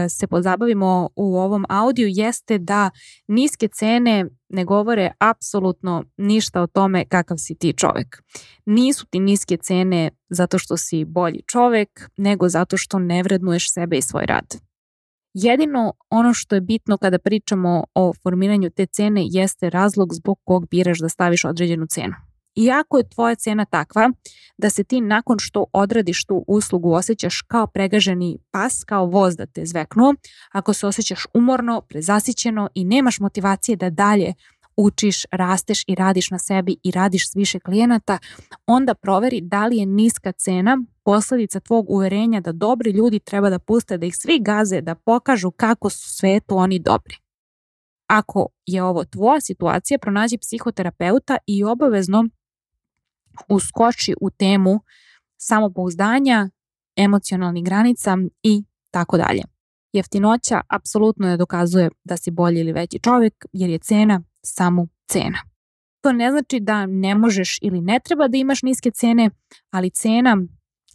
se pozabavimo u ovom audiju jeste da niske cene ne govore apsolutno ništa o tome kakav si ti čovek. Nisu ti niske cene zato što si bolji čovek, nego zato što ne vrednuješ sebe i svoj rad. Jedino ono što je bitno kada pričamo o formiranju te cene jeste razlog zbog kog biraš da staviš određenu cenu. Iako je tvoja cena takva da se ti nakon što odradiš tu uslugu osjećaš kao pregaženi pas, kao voz da te zveknuo, ako se osjećaš umorno, prezasićeno i nemaš motivacije da dalje učiš, rasteš i radiš na sebi i radiš s više klijenata, onda proveri da li je niska cena posledica tvog uverenja da dobri ljudi treba da puste da ih svi gaze, da pokažu kako su svetu oni dobri. Ako je ovo tvoja situacija, pronađi psihoterapeuta i obavezno uskoči u temu samopouzdanja, emocionalnih granica i tako dalje. Jeftinoća apsolutno ne dokazuje da si bolji ili veći čovjek jer je cena samo cena. To ne znači da ne možeš ili ne treba da imaš niske cene, ali cena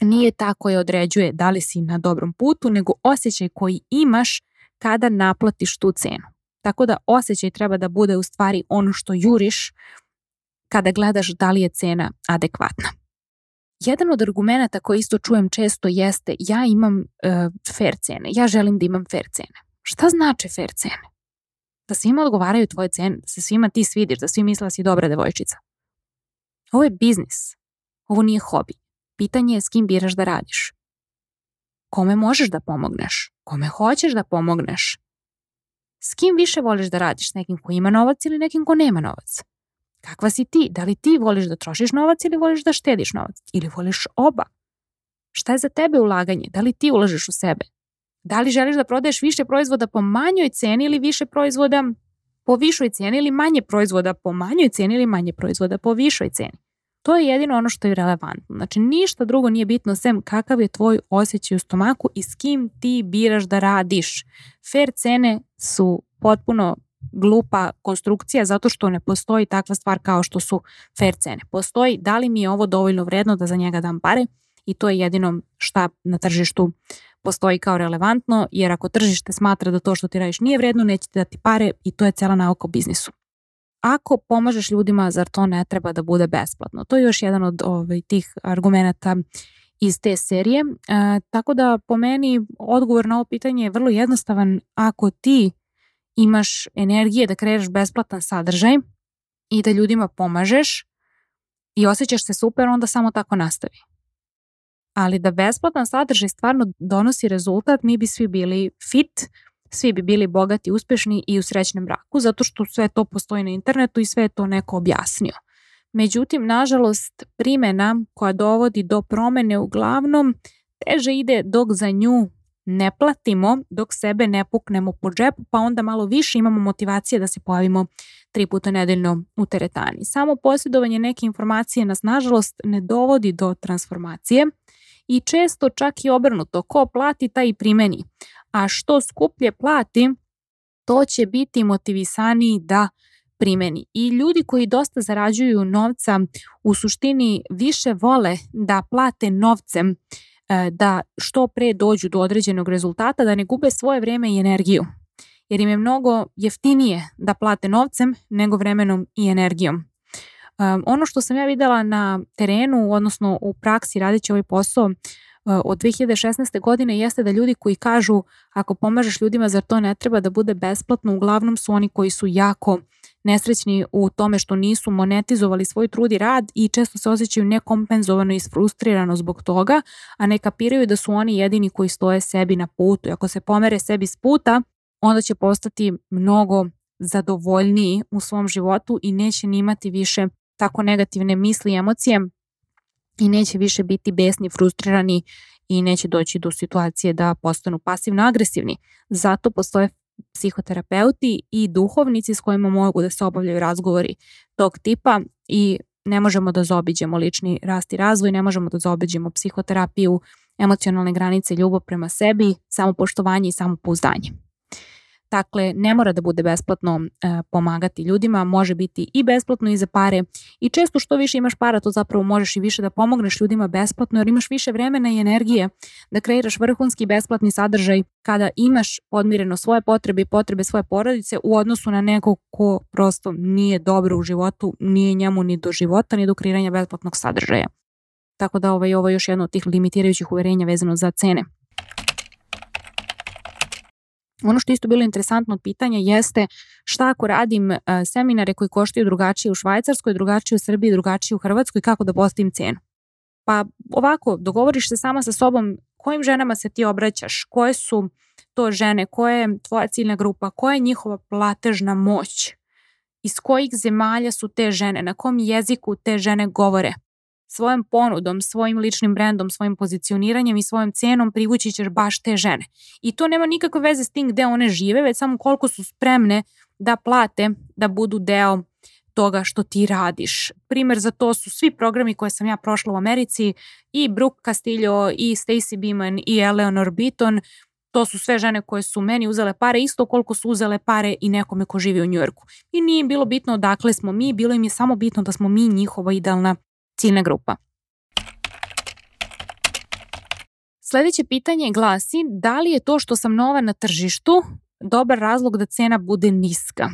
nije ta koja određuje da li si na dobrom putu, nego osjećaj koji imaš kada naplatiš tu cenu. Tako da osjećaj treba da bude u stvari ono što juriš kada gledaš da li je cena adekvatna. Jedan od argumenta koji isto čujem često jeste ja imam uh, fair cene, ja želim da imam fair cene. Šta znači fair cene? Da svima odgovaraju tvoje cene, da se svima ti svidiš, da svi misle da si dobra devojčica. Ovo je biznis. Ovo nije hobi. Pitanje je s kim biraš da radiš. Kome možeš da pomogneš? Kome hoćeš da pomogneš? S kim više voliš da radiš? S nekim ko ima novac ili nekim ko nema novac? Kakva si ti? Da li ti voliš da trošiš novac ili voliš da štediš novac? Ili voliš oba? Šta je za tebe ulaganje? Da li ti ulažeš u sebe? Da li želiš da prodaješ više proizvoda po manjoj ceni ili više proizvoda po višoj cijeni ili manje proizvoda po manjoj cijeni ili manje proizvoda po višoj cijeni. To je jedino ono što je relevantno. Znači ništa drugo nije bitno sem kakav je tvoj osjećaj u stomaku i s kim ti biraš da radiš. Fair cene su potpuno glupa konstrukcija zato što ne postoji takva stvar kao što su fair cene. Postoji da li mi je ovo dovoljno vredno da za njega dam pare i to je jedino šta na tržištu postoji kao relevantno, jer ako tržište smatra da to što ti radiš nije vredno, neće ti dati pare i to je cela nauka u biznisu. Ako pomažeš ljudima, zar to ne treba da bude besplatno? To je još jedan od ovaj, tih argumenta iz te serije. E, tako da po meni odgovor na ovo pitanje je vrlo jednostavan. Ako ti imaš energije da kreiraš besplatan sadržaj i da ljudima pomažeš i osjećaš se super, onda samo tako nastavi. Ali da besplatan sadržaj stvarno donosi rezultat, mi bi svi bili fit, svi bi bili bogati, uspešni i u srećnem braku, zato što sve to postoji na internetu i sve je to neko objasnio. Međutim, nažalost, primena koja dovodi do promene uglavnom teže ide dok za nju ne platimo dok sebe ne puknemo po džepu, pa onda malo više imamo motivacije da se pojavimo tri puta nedeljno u teretani. Samo posjedovanje neke informacije nas nažalost ne dovodi do transformacije i često čak i obrnuto, ko plati taj i primeni, a što skuplje plati, to će biti motivisaniji da primeni. I ljudi koji dosta zarađuju novca u suštini više vole da plate novcem da što pre dođu do određenog rezultata, da ne gube svoje vreme i energiju. Jer im je mnogo jeftinije da plate novcem nego vremenom i energijom. Um, ono što sam ja videla na terenu, odnosno u praksi radeći ovaj posao, e, od 2016. godine jeste da ljudi koji kažu ako pomažeš ljudima zar to ne treba da bude besplatno, uglavnom su oni koji su jako nesrećni u tome što nisu monetizovali svoj trud i rad i često se osjećaju nekompenzovano i isfrustrirano zbog toga, a ne kapiraju da su oni jedini koji stoje sebi na putu. I ako se pomere sebi s puta, onda će postati mnogo zadovoljniji u svom životu i neće ni imati više tako negativne misli i emocije i neće više biti besni, frustrirani i neće doći do situacije da postanu pasivno agresivni. Zato postoje psihoterapeuti i duhovnici s kojima mogu da se obavljaju razgovori tog tipa i ne možemo da zobiđemo lični rast i razvoj, ne možemo da zobiđemo psihoterapiju, emocionalne granice, ljubav prema sebi, samopoštovanje i samopouzdanje. Dakle, ne mora da bude besplatno e, pomagati ljudima, može biti i besplatno i za pare i često što više imaš para, to zapravo možeš i više da pomogneš ljudima besplatno jer imaš više vremena i energije da kreiraš vrhunski besplatni sadržaj kada imaš podmireno svoje potrebe i potrebe svoje porodice u odnosu na nekog ko prosto nije dobro u životu, nije njemu ni do života ni do kreiranja besplatnog sadržaja. Tako da ovaj, ovo je još jedno od tih limitirajućih uverenja vezano za cene. Ono što isto bilo interesantno pitanje jeste šta ako radim uh, seminare koji koštaju drugačije u Švajcarskoj, drugačije u Srbiji, drugačije u Hrvatskoj, kako da postavim cenu? Pa ovako, dogovoriš se sama sa sobom kojim ženama se ti obraćaš, koje su to žene, koja je tvoja ciljna grupa, koja je njihova platežna moć, iz kojih zemalja su te žene, na kom jeziku te žene govore svojom ponudom, svojim ličnim brendom, svojim pozicioniranjem i svojom cenom privući ćeš baš te žene. I to nema nikakve veze s tim gde one žive, već samo koliko su spremne da plate da budu deo toga što ti radiš. Primer za to su svi programi koje sam ja prošla u Americi i Brooke Castillo i Stacey Beeman i Eleanor Beaton. To su sve žene koje su meni uzele pare isto koliko su uzele pare i nekome ko živi u Njujorku. I nije bilo bitno odakle smo mi, bilo im je samo bitno da smo mi njihova idealna ciljna grupa. Sledeće pitanje glasi da li je to što sam nova na tržištu dobar razlog da cena bude niska?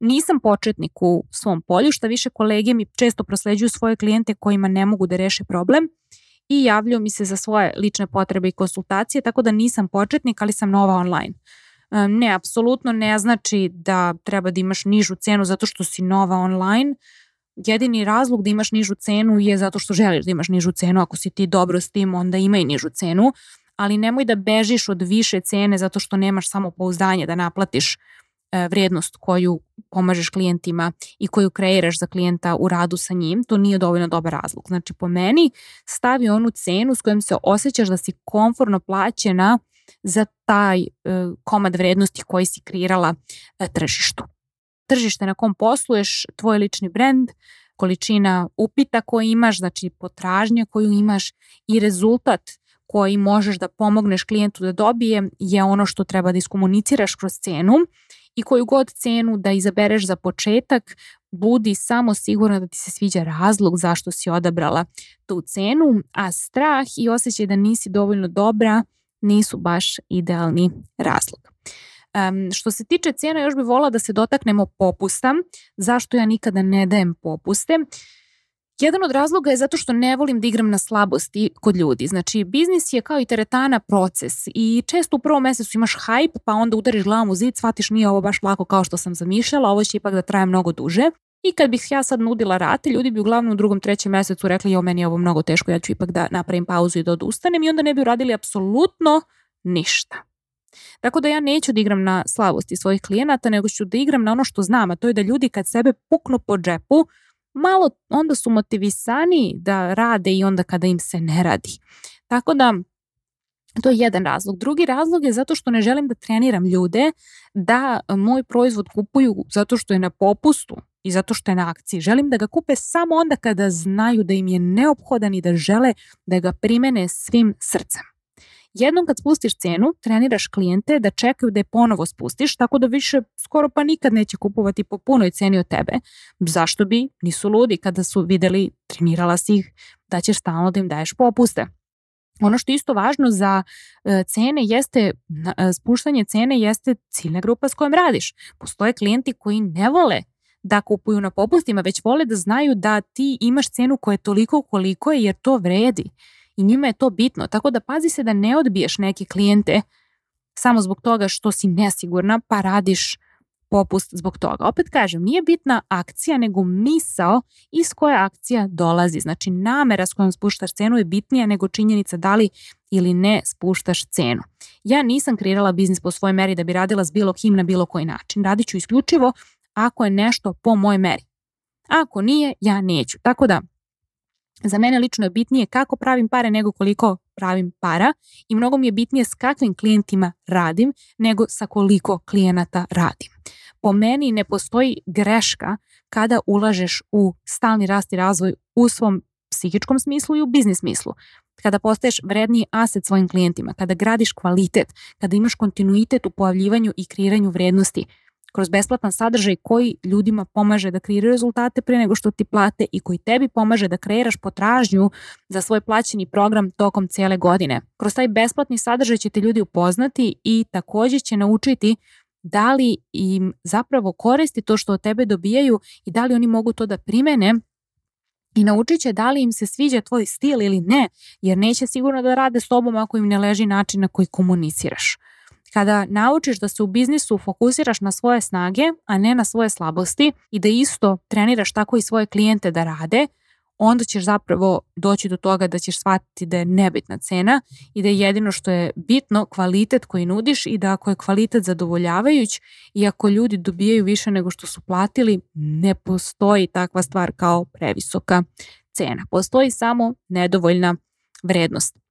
Nisam početnik u svom polju, šta više kolege mi često prosleđuju svoje klijente kojima ne mogu da reše problem i javljaju mi se za svoje lične potrebe i konsultacije, tako da nisam početnik, ali sam nova online. Ne, apsolutno ne znači da treba da imaš nižu cenu zato što si nova online jedini razlog da imaš nižu cenu je zato što želiš da imaš nižu cenu. Ako si ti dobro s tim, onda ima i nižu cenu. Ali nemoj da bežiš od više cene zato što nemaš samo pouzdanje da naplatiš e, vrednost koju pomažeš klijentima i koju kreiraš za klijenta u radu sa njim, to nije dovoljno dobar razlog. Znači po meni stavi onu cenu s kojom se osjećaš da si komforno plaćena za taj e, komad vrednosti koji si kreirala e, tržištu. Tržište na kom posluješ, tvoj lični brend, količina upita koji imaš, znači potražnja koju imaš i rezultat koji možeš da pomogneš klijentu da dobije je ono što treba da iskomuniciraš kroz cenu i koju god cenu da izabereš za početak, budi samo sigurna da ti se sviđa razlog zašto si odabrala tu cenu, a strah i osjećaj da nisi dovoljno dobra nisu baš idealni razlog. Um, što se tiče cijena, još bih volila da se dotaknemo popusta. Zašto ja nikada ne dajem popuste? Jedan od razloga je zato što ne volim da igram na slabosti kod ljudi. Znači, biznis je kao i teretana proces i često u prvom mesecu imaš hype, pa onda udariš glavom u zid, shvatiš nije ovo baš lako kao što sam zamišljala, ovo će ipak da traje mnogo duže. I kad bih ja sad nudila rate, ljudi bi uglavnom u drugom, trećem mesecu rekli jo, meni je ovo mnogo teško, ja ću ipak da napravim pauzu i da odustanem i onda ne bi uradili apsolutno ništa. Tako da ja neću da igram na slabosti svojih klijenata, nego ću da igram na ono što znam, a to je da ljudi kad sebe puknu po džepu, malo onda su motivisani da rade i onda kada im se ne radi. Tako da to je jedan razlog. Drugi razlog je zato što ne želim da treniram ljude da moj proizvod kupuju zato što je na popustu i zato što je na akciji. Želim da ga kupe samo onda kada znaju da im je neophodan i da žele da ga primene svim srcem. Jednom kad spustiš cenu, treniraš klijente da čekaju da je ponovo spustiš, tako da više skoro pa nikad neće kupovati po punoj ceni od tebe. Zašto bi? Nisu ludi kada su videli, trenirala si ih, da ćeš stalno da im daješ popuste. Ono što je isto važno za e, cene jeste, e, spuštanje cene jeste ciljna grupa s kojom radiš. Postoje klijenti koji ne vole da kupuju na popustima, već vole da znaju da ti imaš cenu koja je toliko koliko je jer to vredi i njima je to bitno. Tako da pazi se da ne odbiješ neke klijente samo zbog toga što si nesigurna pa radiš popust zbog toga. Opet kažem, nije bitna akcija nego misao iz koje akcija dolazi. Znači namera s kojom spuštaš cenu je bitnija nego činjenica da li ili ne spuštaš cenu. Ja nisam kreirala biznis po svojoj meri da bi radila s bilo kim na bilo koji način. Radit ću isključivo ako je nešto po mojoj meri. Ako nije, ja neću. Tako da Za mene lično je bitnije kako pravim pare nego koliko pravim para i mnogo mi je bitnije s kakvim klijentima radim nego sa koliko klijenata radim. Po meni ne postoji greška kada ulažeš u stalni rast i razvoj u svom psihičkom smislu i u biznis smislu. Kada postaješ vredniji aset svojim klijentima, kada gradiš kvalitet, kada imaš kontinuitet u pojavljivanju i kreiranju vrednosti, kroz besplatan sadržaj koji ljudima pomaže da kreiraju rezultate pre nego što ti plate i koji tebi pomaže da kreiraš potražnju za svoj plaćeni program tokom cele godine. Kroz taj besplatni sadržaj će te ljudi upoznati i takođe će naučiti da li im zapravo koristi to što od tebe dobijaju i da li oni mogu to da primene i naučit će da li im se sviđa tvoj stil ili ne, jer neće sigurno da rade s tobom ako im ne leži način na koji komuniciraš. Kada naučiš da se u biznisu fokusiraš na svoje snage, a ne na svoje slabosti i da isto treniraš tako i svoje klijente da rade, onda ćeš zapravo doći do toga da ćeš shvatiti da je nebitna cena i da je jedino što je bitno kvalitet koji nudiš i da ako je kvalitet zadovoljavajuć i ako ljudi dobijaju više nego što su platili, ne postoji takva stvar kao previsoka cena. Postoji samo nedovoljna vrednost.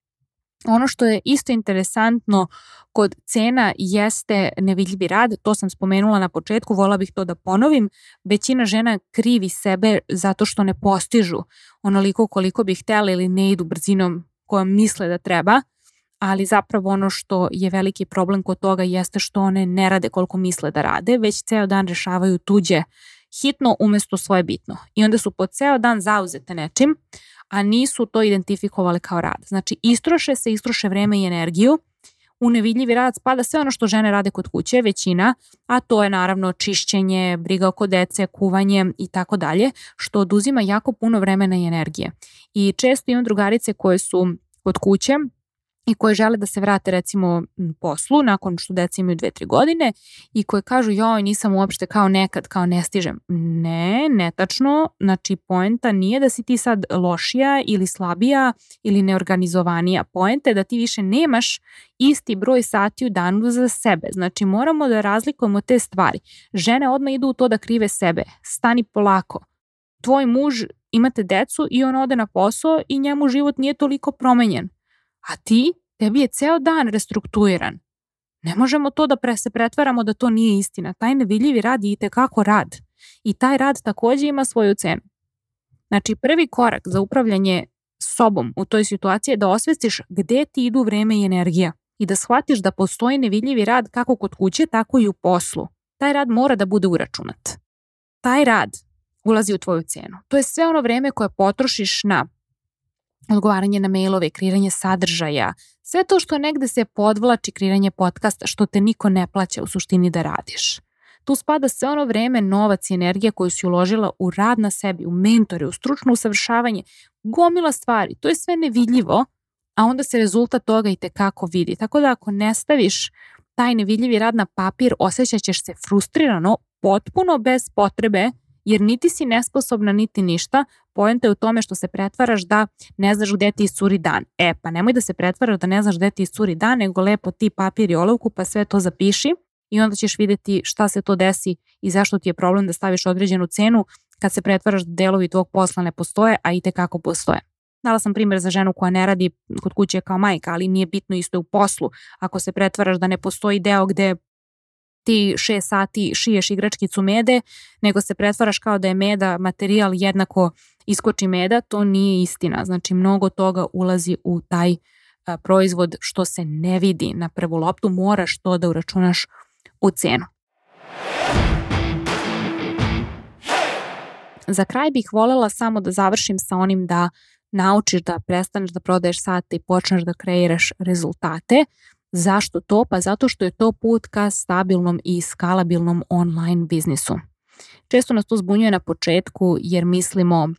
Ono što je isto interesantno kod cena jeste nevidljivi rad, to sam spomenula na početku, vola bih to da ponovim. Većina žena krivi sebe zato što ne postižu onoliko koliko bi htjela ili ne idu brzinom kojom misle da treba, ali zapravo ono što je veliki problem kod toga jeste što one ne rade koliko misle da rade, već ceo dan rešavaju tuđe hitno umesto svoje bitno. I onda su po ceo dan zauzete nečim, a nisu to identifikovali kao rad. Znači, istroše se, istroše vreme i energiju, u nevidljivi rad spada sve ono što žene rade kod kuće, većina, a to je naravno čišćenje, briga oko dece, kuvanje i tako dalje, što oduzima jako puno vremena i energije. I često imam drugarice koje su kod kuće, i koje žele da se vrate recimo poslu nakon što deca imaju dve, tri godine i koje kažu joj nisam uopšte kao nekad, kao ne stižem. Ne, netačno, znači poenta nije da si ti sad lošija ili slabija ili neorganizovanija. Poenta je da ti više nemaš isti broj sati u danu za sebe. Znači moramo da razlikujemo te stvari. Žene odmah idu u to da krive sebe. Stani polako. Tvoj muž imate decu i on ode na posao i njemu život nije toliko promenjen a ti, tebi je ceo dan restrukturiran. Ne možemo to da se pretvaramo da to nije istina. Taj nevidljivi rad je i tekako rad. I taj rad takođe ima svoju cenu. Znači, prvi korak za upravljanje sobom u toj situaciji je da osvestiš gde ti idu vreme i energija i da shvatiš da postoji nevidljivi rad kako kod kuće, tako i u poslu. Taj rad mora da bude uračunat. Taj rad ulazi u tvoju cenu. To je sve ono vreme koje potrošiš na odgovaranje na mailove, kreiranje sadržaja, sve to što negde se podvlači kreiranje podcasta, što te niko ne plaća u suštini da radiš. Tu spada sve ono vreme, novac i energija koju si uložila u rad na sebi, u mentore, u stručno usavršavanje, gomila stvari. To je sve nevidljivo, a onda se rezultat toga i tekako vidi. Tako da ako ne staviš taj nevidljivi rad na papir, osjećat ćeš se frustrirano, potpuno bez potrebe, jer niti si nesposobna, niti ništa. Pojenta je u tome što se pretvaraš da ne znaš gde ti iscuri dan. E, pa nemoj da se pretvaraš da ne znaš gde ti iscuri dan, nego lepo ti papir i olovku, pa sve to zapiši i onda ćeš videti šta se to desi i zašto ti je problem da staviš određenu cenu kad se pretvaraš da delovi tvog posla ne postoje, a i tekako postoje. Dala sam primjer za ženu koja ne radi kod kuće kao majka, ali nije bitno isto u poslu. Ako se pretvaraš da ne postoji deo gde ti šest sati šiješ igračkicu mede, nego se pretvaraš kao da je meda materijal jednako iskoči meda, to nije istina. Znači mnogo toga ulazi u taj a, proizvod što se ne vidi na prvu loptu, moraš to da uračunaš u cenu. Za kraj bih volela samo da završim sa onim da naučiš da prestaneš da prodaješ sate i počneš da kreiraš rezultate. Zašto to? Pa zato što je to put ka stabilnom i skalabilnom online biznisu. Često nas to zbunjuje na početku jer mislimo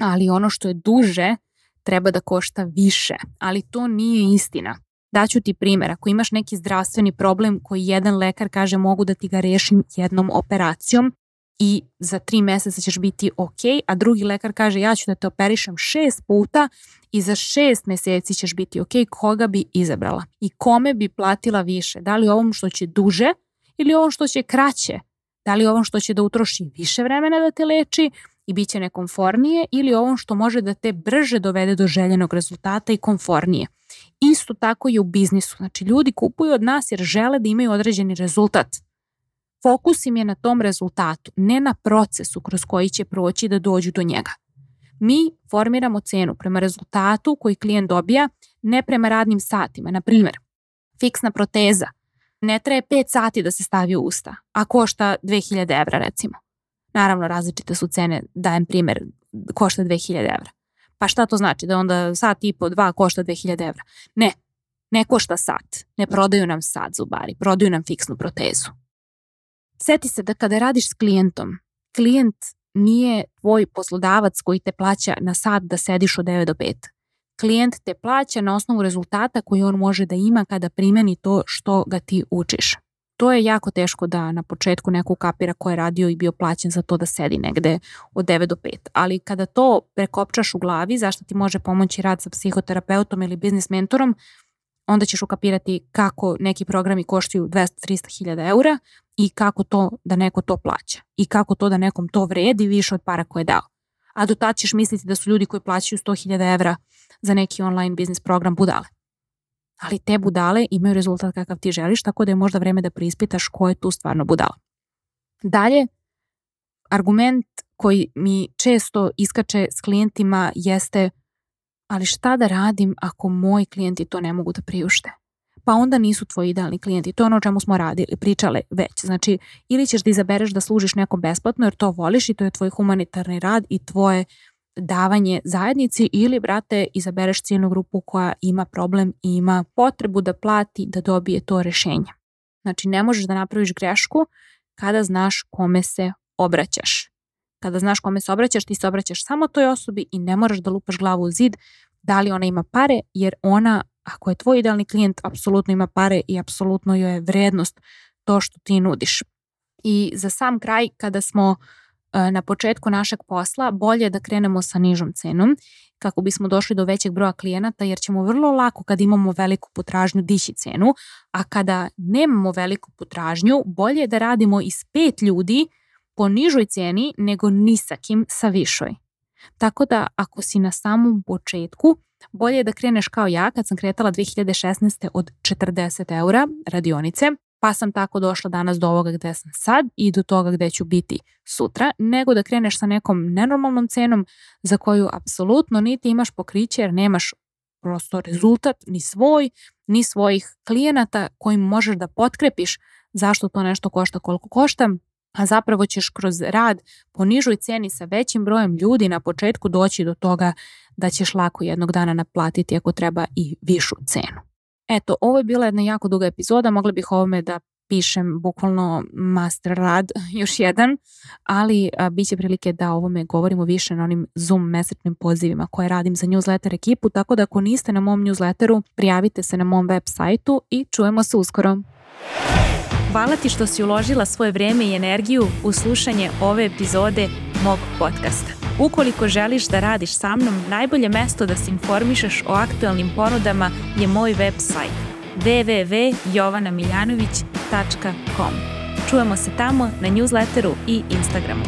ali ono što je duže treba da košta više, ali to nije istina. Daću ti primjer, ako imaš neki zdravstveni problem koji jedan lekar kaže mogu da ti ga rešim jednom operacijom i za tri meseca ćeš biti ok, a drugi lekar kaže ja ću da te operišem šest puta i za šest meseci ćeš biti ok, koga bi izabrala i kome bi platila više, da li ovom što će duže ili ovom što će kraće, da li ovom što će da utroši više vremena da te leči i bit će nekomfornije ili ovom što može da te brže dovede do željenog rezultata i konfornije. Isto tako i u biznisu. Znači ljudi kupuju od nas jer žele da imaju određeni rezultat. Fokus im je na tom rezultatu, ne na procesu kroz koji će proći da dođu do njega. Mi formiramo cenu prema rezultatu koji klijent dobija, ne prema radnim satima. Na primjer, fiksna proteza ne traje 5 sati da se stavi u usta, a košta 2000 evra recimo. Naravno, različite su cene, dajem primer, košta 2000 evra. Pa šta to znači? Da onda sat i po, dva košta 2000 evra? Ne, ne košta sat. Ne prodaju nam sat zubari, prodaju nam fiksnu protezu. Seti se da kada radiš s klijentom, klijent nije tvoj poslodavac koji te plaća na sat da sediš od 9 do 5. Klijent te plaća na osnovu rezultata koji on može da ima kada primeni to što ga ti učiš to je jako teško da na početku neko kapira ko je radio i bio plaćen za to da sedi negde od 9 do 5. Ali kada to prekopčaš u glavi, zašto ti može pomoći rad sa psihoterapeutom ili biznis mentorom, onda ćeš ukapirati kako neki programi koštaju 200-300 hiljada eura i kako to da neko to plaća i kako to da nekom to vredi više od para koje je dao. A do tada ćeš misliti da su ljudi koji plaćaju 100 hiljada evra za neki online biznis program budale ali te budale imaju rezultat kakav ti želiš, tako da je možda vreme da preispitaš ko je tu stvarno budala. Dalje, argument koji mi često iskače s klijentima jeste ali šta da radim ako moji klijenti to ne mogu da priušte? Pa onda nisu tvoji idealni klijenti. To je ono o čemu smo radili, pričale već. Znači, ili ćeš da izabereš da služiš nekom besplatno jer to voliš i to je tvoj humanitarni rad i tvoje davanje zajednici ili, brate, izabereš ciljnu grupu koja ima problem i ima potrebu da plati da dobije to rešenje. Znači, ne možeš da napraviš grešku kada znaš kome se obraćaš. Kada znaš kome se obraćaš, ti se obraćaš samo toj osobi i ne moraš da lupaš glavu u zid da li ona ima pare, jer ona, ako je tvoj idealni klijent, apsolutno ima pare i apsolutno joj je vrednost to što ti nudiš. I za sam kraj, kada smo E, na početku našeg posla, bolje da krenemo sa nižom cenom kako bismo došli do većeg broja klijenata jer ćemo vrlo lako kad imamo veliku potražnju dići cenu, a kada nemamo veliku potražnju, bolje je da radimo iz pet ljudi po nižoj ceni nego ni sa kim sa višoj. Tako da ako si na samom početku, Bolje je da kreneš kao ja kad sam kretala 2016. od 40 eura radionice, pa sam tako došla danas do ovoga gde sam sad i do toga gde ću biti sutra, nego da kreneš sa nekom nenormalnom cenom za koju apsolutno niti imaš pokriće jer nemaš prosto rezultat ni svoj, ni svojih klijenata kojim možeš da potkrepiš zašto to nešto košta koliko košta, a zapravo ćeš kroz rad po nižoj ceni sa većim brojem ljudi na početku doći do toga da ćeš lako jednog dana naplatiti ako treba i višu cenu. Eto, ovo je bila jedna jako duga epizoda, mogla bih ovome da pišem bukvalno master rad, <laughs> još jedan, ali a, bit će prilike da o ovome govorimo više na onim Zoom mesečnim pozivima koje radim za newsletter ekipu, tako da ako niste na mom newsletteru, prijavite se na mom web sajtu i čujemo se uskoro. Hvala ti što si uložila svoje vreme i energiju u slušanje ove epizode mog podcasta. Ukoliko želiš da radiš sa mnom, najbolje mesto da se informišeš o aktualnim ponudama je moj web sajt www.jovanamiljanović.com. Čujemo se tamo na newsletteru i Instagramu.